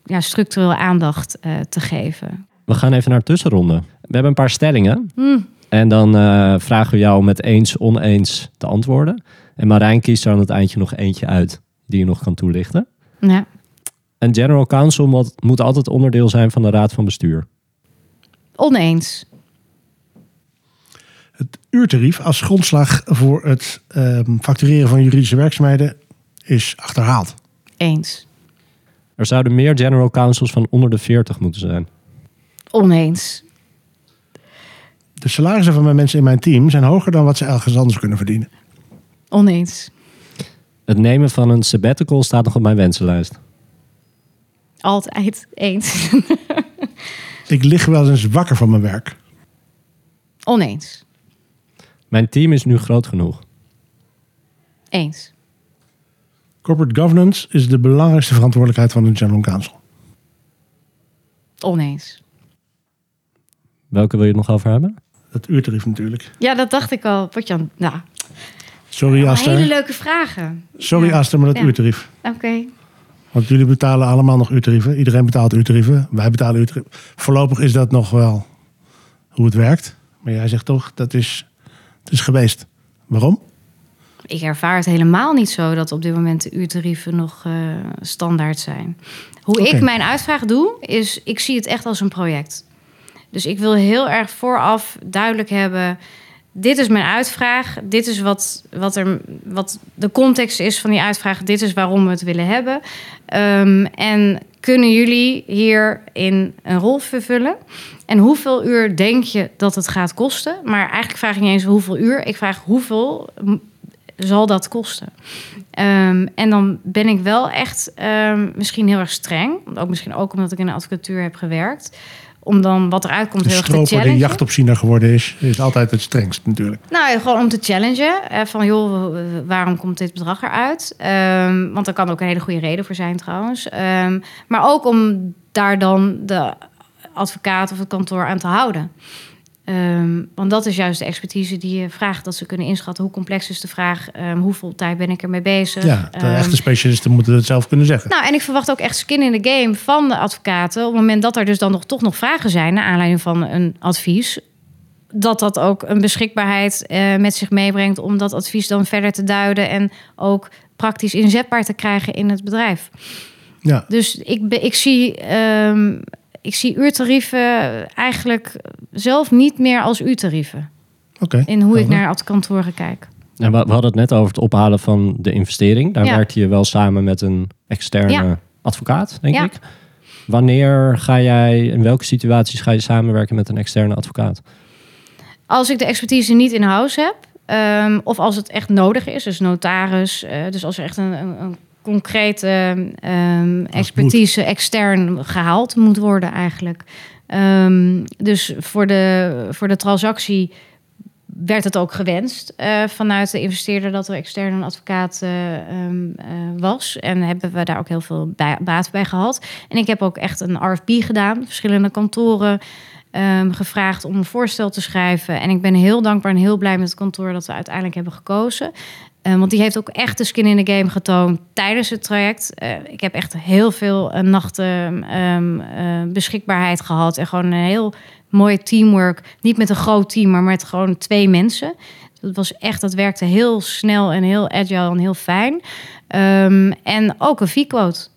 [SPEAKER 1] ja, structureel aandacht eh, te geven.
[SPEAKER 2] We gaan even naar de tussenronde. We hebben een paar stellingen.
[SPEAKER 1] Hmm.
[SPEAKER 2] En dan eh, vragen we jou met eens, oneens te antwoorden. En Marijn kiest er aan het eindje nog eentje uit die je nog kan toelichten.
[SPEAKER 1] Ja.
[SPEAKER 2] Een general counsel moet, moet altijd onderdeel zijn van de raad van bestuur.
[SPEAKER 1] Oneens.
[SPEAKER 3] Het uurtarief als grondslag voor het ehm, factureren van juridische werkzaamheden is achterhaald.
[SPEAKER 1] Eens.
[SPEAKER 2] Er zouden meer general counsels van onder de 40 moeten zijn.
[SPEAKER 1] Oneens.
[SPEAKER 3] De salarissen van mijn mensen in mijn team zijn hoger dan wat ze ergens anders kunnen verdienen.
[SPEAKER 1] Oneens.
[SPEAKER 2] Het nemen van een sabbatical staat nog op mijn wensenlijst.
[SPEAKER 1] Altijd eens.
[SPEAKER 3] Ik lig wel eens wakker van mijn werk.
[SPEAKER 1] Oneens.
[SPEAKER 2] Mijn team is nu groot genoeg.
[SPEAKER 1] Eens.
[SPEAKER 3] Corporate governance is de belangrijkste verantwoordelijkheid van een general counsel.
[SPEAKER 1] Oneens.
[SPEAKER 2] Welke wil je het nog over hebben?
[SPEAKER 3] Het uurtarief natuurlijk.
[SPEAKER 1] Ja, dat dacht ik al. Potjan, nou,
[SPEAKER 3] Sorry
[SPEAKER 1] hele
[SPEAKER 3] Aster.
[SPEAKER 1] leuke vragen.
[SPEAKER 3] Sorry
[SPEAKER 1] Ja.
[SPEAKER 3] Aster, maar dat
[SPEAKER 1] Ja.
[SPEAKER 3] uurtarief.
[SPEAKER 1] Oké.
[SPEAKER 3] Want jullie betalen allemaal nog uurtarieven. Iedereen betaalt uurtarieven. Wij betalen uurtarieven. Voorlopig is dat nog wel hoe het werkt. Maar jij zegt toch, dat is, het is geweest. Waarom?
[SPEAKER 1] Ik ervaar het helemaal niet zo dat op dit moment de uurtarieven nog eh, standaard zijn. Hoe ik mijn uitvraag doe, is ik zie het echt als een project. Dus ik wil heel erg vooraf duidelijk hebben. Dit is mijn uitvraag. Dit is wat, wat, er, wat de context is van die uitvraag. Dit is waarom we het willen hebben. Ehm, en kunnen jullie hierin een rol vervullen? En hoeveel uur denk je dat het gaat kosten? Maar eigenlijk vraag ik niet eens hoeveel uur. Ik vraag hoeveel zal dat kosten? Ehm, en dan ben ik wel echt ehm, misschien heel erg streng. Ook misschien ook omdat ik in de advocatuur heb gewerkt. Om dan wat eruit komt
[SPEAKER 3] De
[SPEAKER 1] heel erg te
[SPEAKER 3] die
[SPEAKER 1] challengen.
[SPEAKER 3] jachtopziener geworden is, is altijd het strengst natuurlijk.
[SPEAKER 1] Nou, gewoon om te challengen. eh, van joh, waarom komt dit bedrag eruit? Ehm, want er kan ook een hele goede reden voor zijn trouwens. Maar ook om daar dan de advocaat of het kantoor aan te houden. Ehm, want dat is juist de expertise die je vraagt. Dat ze kunnen inschatten hoe complex is de vraag. ehm, hoeveel tijd ben ik ermee bezig.
[SPEAKER 3] Ja, de
[SPEAKER 1] Ehm,
[SPEAKER 3] echte specialisten moeten het zelf kunnen zeggen.
[SPEAKER 1] nou, en ik verwacht ook echt skin in the game van de advocaten. Op het moment dat er dus dan nog toch nog vragen zijn naar aanleiding van een advies. Dat dat ook een beschikbaarheid eh, met zich meebrengt om dat advies dan verder te duiden en ook praktisch inzetbaar te krijgen in het bedrijf.
[SPEAKER 3] Ja,
[SPEAKER 1] Dus ik, ik, zie, ik zie uurtarieven eigenlijk zelf niet meer als uurtarieven.
[SPEAKER 3] oké.
[SPEAKER 1] In hoe ik naar kantoren kijk.
[SPEAKER 2] En we, we hadden het net over het ophalen van de investering. Daar
[SPEAKER 1] Ja.
[SPEAKER 2] werkte je wel samen met een externe
[SPEAKER 1] Ja.
[SPEAKER 2] advocaat, denk
[SPEAKER 1] Ja.
[SPEAKER 2] ik. Wanneer ga jij, in welke situaties ga je samenwerken met een externe advocaat?
[SPEAKER 1] Als ik de expertise niet in house heb, ehm, of als het echt nodig is, dus notaris, eh, dus als er echt een, een, een concrete ehm, expertise extern gehaald moet worden eigenlijk. Ehm, dus voor de, voor de transactie werd het ook gewenst eh, vanuit de investeerder dat er extern een advocaat eh, eh, was. En hebben we daar ook heel veel bij, baat bij gehad. En ik heb ook echt een RFP gedaan, verschillende kantoren gevraagd om een voorstel te schrijven. En ik ben heel dankbaar en heel blij met het kantoor dat we uiteindelijk hebben gekozen. Eh, want die heeft ook echt de skin in the game getoond tijdens het traject. Eh, ik heb echt heel veel eh, nachten ehm, eh, beschikbaarheid gehad. En gewoon een heel mooi teamwork. Niet met een groot team, maar met gewoon twee mensen. Dat was echt, dat werkte heel snel en heel agile en heel fijn. Ehm, en ook een V-quote.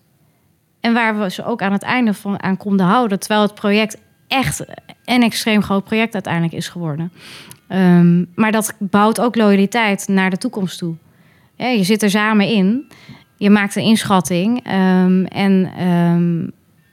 [SPEAKER 1] En waar we ze ook aan het einde van aan konden houden. Terwijl het project echt een extreem groot project uiteindelijk is geworden. Ehm, maar dat bouwt ook loyaliteit naar de toekomst toe. Ja, je zit er samen in. Je maakt een inschatting. ehm, en ehm,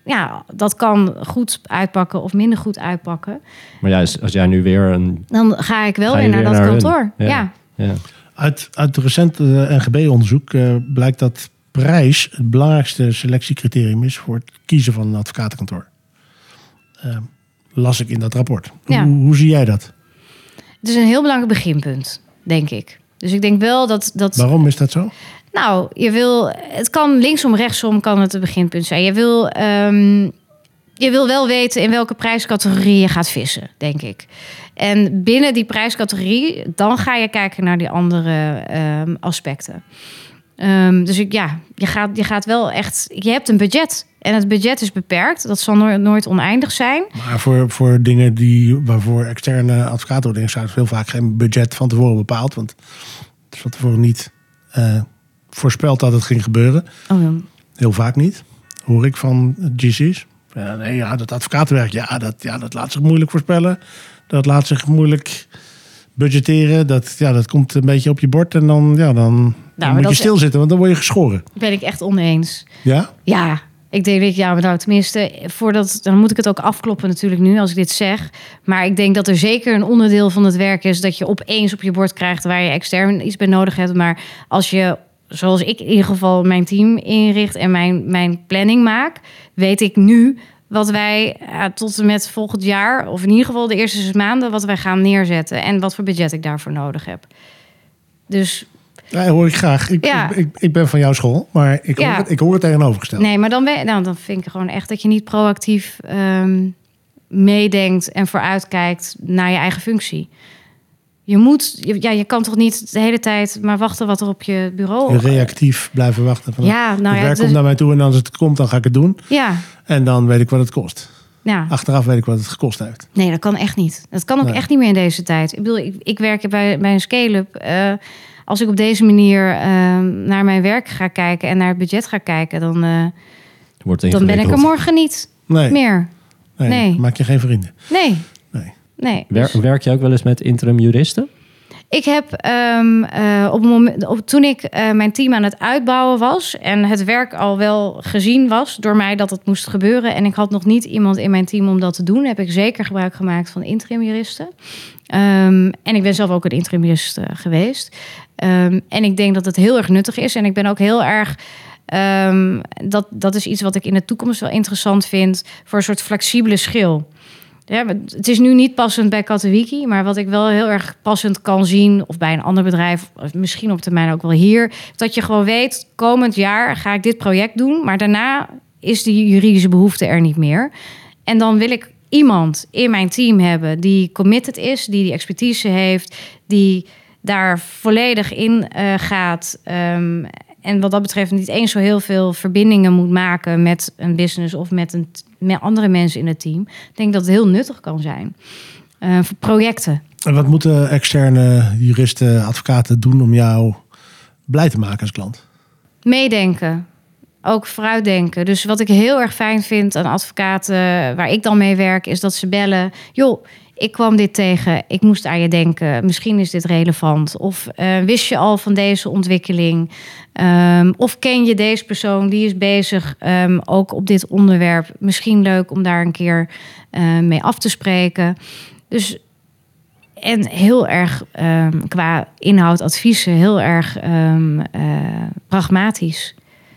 [SPEAKER 1] ja, dat kan goed uitpakken of minder goed uitpakken.
[SPEAKER 2] Maar juist als jij nu weer een...
[SPEAKER 1] Dan ga ik wel
[SPEAKER 2] Ga
[SPEAKER 1] weer naar
[SPEAKER 2] weer
[SPEAKER 1] dat
[SPEAKER 2] naar
[SPEAKER 1] kantoor.
[SPEAKER 2] Ja.
[SPEAKER 1] Ja.
[SPEAKER 2] Ja.
[SPEAKER 3] Uit, uit het recente NGB-onderzoek eh, blijkt dat prijs het belangrijkste selectiecriterium is voor het kiezen van een advocatenkantoor. Eh, las ik in dat rapport.
[SPEAKER 1] Ja.
[SPEAKER 3] Hoe, hoe zie jij dat?
[SPEAKER 1] Het is een heel belangrijk beginpunt, denk ik. Dus ik denk wel dat, dat
[SPEAKER 3] Waarom is dat zo?
[SPEAKER 1] Nou, je wil, het kan linksom, rechtsom kan het het beginpunt zijn. Je wil, ehm, je wil wel weten in welke prijscategorie je gaat vissen, denk ik. En binnen die prijscategorie, dan ga je kijken naar die andere ehm, aspecten. Ehm, dus ik, ja, je gaat, je gaat wel echt, je hebt een budget. En het budget is beperkt. Dat zal nooit, nooit oneindig zijn.
[SPEAKER 3] Maar voor, voor dingen die, waarvoor externe advocaten worden is heel vaak geen budget van tevoren bepaald. Want het is van tevoren niet eh, voorspeld dat het ging gebeuren.
[SPEAKER 1] Oh,
[SPEAKER 3] Heel vaak niet. Hoor ik van GC's. Ja, nee, ja, dat advocatenwerk, ja dat, ja, dat laat zich moeilijk voorspellen. Dat laat zich moeilijk budgetteren. Dat, ja, dat komt een beetje op je bord en dan, ja, dan, dan
[SPEAKER 1] maar
[SPEAKER 3] moet je stilzitten, want dan word je geschoren.
[SPEAKER 1] ben ik echt oneens.
[SPEAKER 3] Ja?
[SPEAKER 1] Ja, ik denk ja, nou tenminste, voordat dan moet ik het ook afkloppen natuurlijk nu als ik dit zeg. Maar ik denk dat er zeker een onderdeel van het werk is dat je opeens op je bord krijgt waar je extern iets bij nodig hebt. Maar als je, zoals ik in ieder geval mijn team inricht en mijn, mijn planning maak, weet ik nu wat wij ja, tot en met volgend jaar, of in ieder geval de eerste zes maanden, wat wij gaan neerzetten en wat voor budget ik daarvoor nodig heb. Dus
[SPEAKER 3] Ja, hoor ik graag. Ik,
[SPEAKER 1] Ja.
[SPEAKER 3] ik, ik, ik ben van jouw school, maar ik hoor,
[SPEAKER 1] Ja.
[SPEAKER 3] het, ik hoor het tegenovergesteld.
[SPEAKER 1] Nee, maar dan, ben, nou, dan vind ik gewoon echt dat je niet proactief ehm, meedenkt en vooruitkijkt naar je eigen functie. Je moet, ja, je kan toch niet de hele tijd maar wachten wat er op je bureau.
[SPEAKER 3] Reactief blijven wachten. Van,
[SPEAKER 1] Ja, nou
[SPEAKER 3] het
[SPEAKER 1] ja,
[SPEAKER 3] werk
[SPEAKER 1] dus-
[SPEAKER 3] komt naar mij toe en als het komt, dan ga ik het doen.
[SPEAKER 1] Ja,
[SPEAKER 3] En dan weet ik wat het kost.
[SPEAKER 1] ja.
[SPEAKER 3] Achteraf weet ik wat het gekost heeft.
[SPEAKER 1] Nee, dat kan echt niet. Dat kan ook
[SPEAKER 3] Nee.
[SPEAKER 1] echt niet meer in deze tijd. Ik bedoel, ik, ik werk bij, bij een scale-up. Eh, als ik op deze manier eh, naar mijn werk ga kijken en naar het budget ga kijken, dan, eh,
[SPEAKER 2] Wordt
[SPEAKER 1] dan ben ik er morgen niet
[SPEAKER 3] Nee,
[SPEAKER 1] meer.
[SPEAKER 3] nee,
[SPEAKER 1] Nee.
[SPEAKER 3] maak je geen vrienden.
[SPEAKER 1] Nee,
[SPEAKER 3] Nee.
[SPEAKER 1] nee.
[SPEAKER 2] Wer-
[SPEAKER 1] Dus
[SPEAKER 2] werk je ook wel eens met interim juristen?
[SPEAKER 1] ik heb ehm, eh, op het moment, op, toen ik eh, mijn team aan het uitbouwen was en het werk al wel gezien was door mij dat het moest gebeuren en ik had nog niet iemand in mijn team om dat te doen, heb ik zeker gebruik gemaakt van interim juristen. Ehm, en ik ben zelf ook een interim jurist geweest. Ehm, en ik denk dat het heel erg nuttig is. En ik ben ook heel erg. ehm, dat, dat is iets wat ik in de toekomst wel interessant vind voor een soort flexibele schil. Ja, het is nu niet passend bij Katowiki, maar wat ik wel heel erg passend kan zien, of bij een ander bedrijf, of misschien op termijn ook wel hier, dat je gewoon weet, komend jaar ga ik dit project doen, maar daarna is die juridische behoefte er niet meer. En dan wil ik iemand in mijn team hebben die committed is, die die expertise heeft, die daar volledig in eh, gaat. ehm, en wat dat betreft niet eens zo heel veel verbindingen moet maken met een business of met, een, met andere mensen in het team. Ik denk dat het heel nuttig kan zijn. Eh, voor projecten.
[SPEAKER 3] En wat moeten externe juristen, advocaten doen om jou blij te maken als klant?
[SPEAKER 1] Meedenken. Ook vooruitdenken. Dus wat ik heel erg fijn vind aan advocaten waar ik dan mee werk, is dat ze bellen. Joh, ik kwam dit tegen. Ik moest aan je denken. Misschien is dit relevant. Of eh, wist je al van deze ontwikkeling? Ehm, of ken je deze persoon die is bezig ehm, ook op dit onderwerp? Misschien leuk om daar een keer eh, mee af te spreken. Dus en heel erg ehm, qua inhoud, adviezen, heel erg eh, pragmatisch.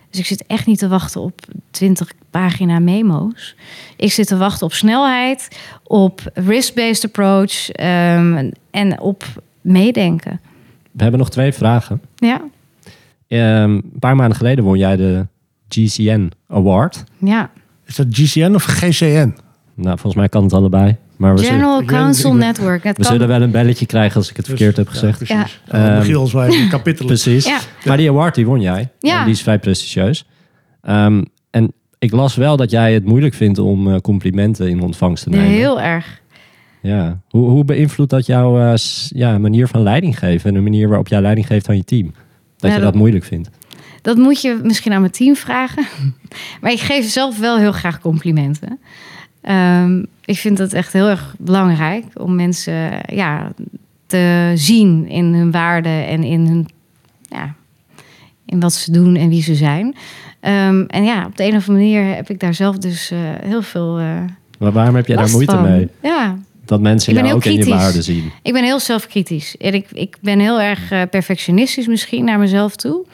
[SPEAKER 1] Dus ik zit echt niet te wachten op 20 pagina memo's. Ik zit te wachten op snelheid, op risk-based approach ehm, en op meedenken.
[SPEAKER 2] We hebben nog twee vragen.
[SPEAKER 1] Ja,
[SPEAKER 2] Ehm, een paar maanden geleden won jij de GCN Award.
[SPEAKER 1] ja.
[SPEAKER 3] Is dat GCN of GCN?
[SPEAKER 2] Nou, volgens mij kan het allebei. Maar we,
[SPEAKER 1] General
[SPEAKER 3] weet-
[SPEAKER 1] Network. Het
[SPEAKER 2] we
[SPEAKER 1] kan-
[SPEAKER 2] zullen wel een belletje krijgen als ik het verkeerd heb gezegd.
[SPEAKER 3] Ja, precies.
[SPEAKER 1] Ja.
[SPEAKER 3] Ja.
[SPEAKER 2] Ehm,
[SPEAKER 3] kapitelen.
[SPEAKER 2] Precies.
[SPEAKER 1] Ja.
[SPEAKER 2] Maar die award die won jij.
[SPEAKER 1] Ja.
[SPEAKER 2] En die is vrij prestigieus. Ehm, en ik las wel dat jij het moeilijk vindt om eh, complimenten in ontvangst te nemen.
[SPEAKER 1] Heel erg.
[SPEAKER 2] Ja. Hoe, hoe beïnvloedt dat jouw eh, ja, manier van leiding geven en de manier waarop jij leiding geeft aan je team? Dat
[SPEAKER 1] Ja,
[SPEAKER 2] je
[SPEAKER 1] dat-
[SPEAKER 2] dat moeilijk vindt.
[SPEAKER 1] Dat moet je misschien aan mijn team vragen. Maar ik geef zelf wel heel graag complimenten. Ehm, ik vind het echt heel erg belangrijk om mensen ja, te zien in hun waarde en in, hun, ja, in wat ze doen en wie ze zijn. Ehm, en ja, op de een of andere manier heb ik daar zelf dus eh, heel veel. eh
[SPEAKER 2] Maar waarom heb jij daar moeite
[SPEAKER 1] van.
[SPEAKER 2] mee?
[SPEAKER 1] Ja,
[SPEAKER 2] Dat mensen jou ook in je waarde zien.
[SPEAKER 1] ik ben heel zelfkritisch. En ik, ik ben heel erg eh, perfectionistisch misschien naar mezelf toe.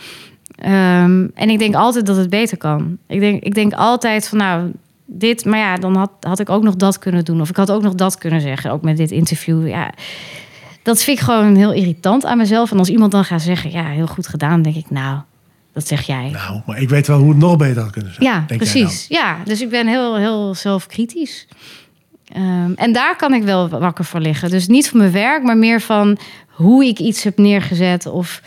[SPEAKER 1] Ehm, en ik denk altijd dat het beter kan. Ik denk, ik denk altijd van nou, dit, maar ja, dan had, had ik ook nog dat kunnen doen. Of ik had ook nog dat kunnen zeggen, ook met dit interview. Ja, dat vind ik gewoon heel irritant aan mezelf. En als iemand dan gaat zeggen, ja, heel goed gedaan, denk ik, nou, dat zeg jij.
[SPEAKER 3] Nou, maar ik weet wel hoe het nog beter had kunnen zijn.
[SPEAKER 1] Ja,
[SPEAKER 3] denk jij
[SPEAKER 1] precies. Ja, dus ik ben heel, heel zelfkritisch. Ehm, en daar kan ik wel wakker voor liggen. Dus niet van mijn werk, maar meer van hoe ik iets heb neergezet of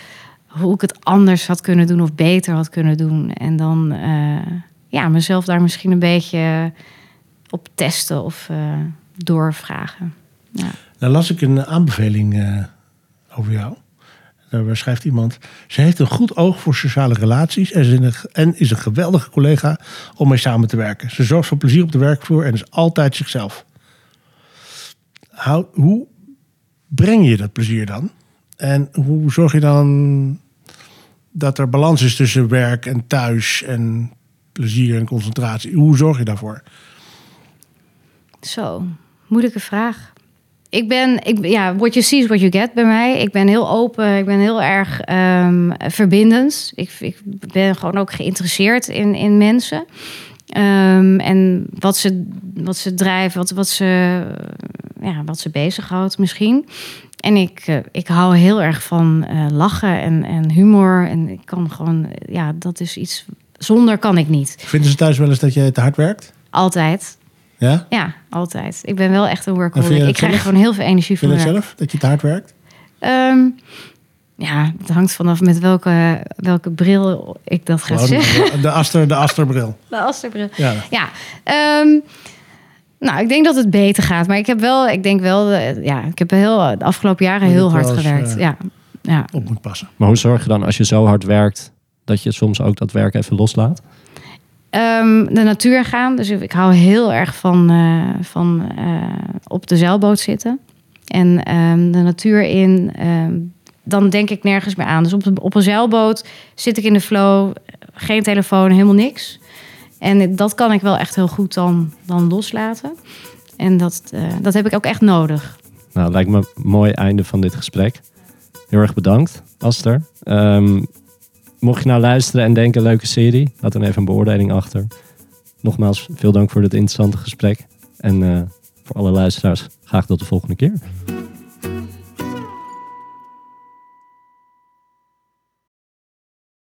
[SPEAKER 1] hoe ik het anders had kunnen doen of beter had kunnen doen. En dan eh, ja, mezelf daar misschien een beetje op testen of eh, doorvragen. Ja.
[SPEAKER 3] Nou las ik een aanbeveling eh, over jou. Daar schrijft iemand... Ze heeft een goed oog voor sociale relaties... en is een, geweldige collega om mee samen te werken. Ze zorgt voor plezier op de werkvloer en is altijd zichzelf. Hoe breng je dat plezier dan? En hoe zorg je dan dat er balans is tussen werk en thuis... en plezier en concentratie? Hoe zorg je daarvoor?
[SPEAKER 1] Zo, moeilijke vraag. Ik ben, ik, ja, what you see is what you get bij mij. Ik ben heel open, ik ben heel erg ehm, verbindend. Ik, ik ben gewoon ook geïnteresseerd in, in mensen. Ehm, en wat ze, wat ze drijven, wat, wat, ze, ja, wat ze bezighoudt misschien. En ik, eh, ik hou heel erg van eh, lachen en, en humor. En ik kan gewoon, ja, dat is iets... Zonder kan ik niet.
[SPEAKER 3] Vinden ze thuis wel eens dat je te hard werkt?
[SPEAKER 1] Altijd.
[SPEAKER 3] Ja?
[SPEAKER 1] Ja, altijd. Ik ben wel echt een workaholic. Ik krijg
[SPEAKER 3] zelf?
[SPEAKER 1] gewoon heel veel energie van
[SPEAKER 3] Vind je dat
[SPEAKER 1] werk.
[SPEAKER 3] zelf? Dat je te hard werkt?
[SPEAKER 1] Ehm, ja, het hangt vanaf met welke, welke bril ik dat ga
[SPEAKER 3] Gewoon
[SPEAKER 1] zeggen.
[SPEAKER 3] de, de Aster, de Asterbril.
[SPEAKER 1] De Asterbril.
[SPEAKER 3] Ja.
[SPEAKER 1] Ja, ehm, nou, ik denk dat het beter gaat. Maar ik heb wel, ik denk wel, eh, ja, ik heb heel, de afgelopen jaren heel hard gewerkt.
[SPEAKER 3] eh,
[SPEAKER 1] Ja, ja.
[SPEAKER 3] Op moet passen.
[SPEAKER 2] Maar hoe zorg je dan als je zo hard werkt dat je soms ook dat werk even loslaat?
[SPEAKER 1] Ehm, de natuur gaan. Dus ik hou heel erg van, eh, van eh, op de zeilboot zitten. En ehm, de natuur in. ehm, dan denk ik nergens meer aan. Dus op, op een zeilboot zit ik in de flow. Geen telefoon, helemaal niks. En dat kan ik wel echt heel goed dan, dan loslaten. En dat, eh, dat heb ik ook echt nodig.
[SPEAKER 2] Nou, lijkt me een mooi einde van dit gesprek. Heel erg bedankt, Aster. Mocht je nou luisteren en denken, leuke serie, laat dan even een beoordeling achter. Nogmaals, veel dank voor dit interessante gesprek. En eh, voor alle luisteraars, graag tot de volgende keer.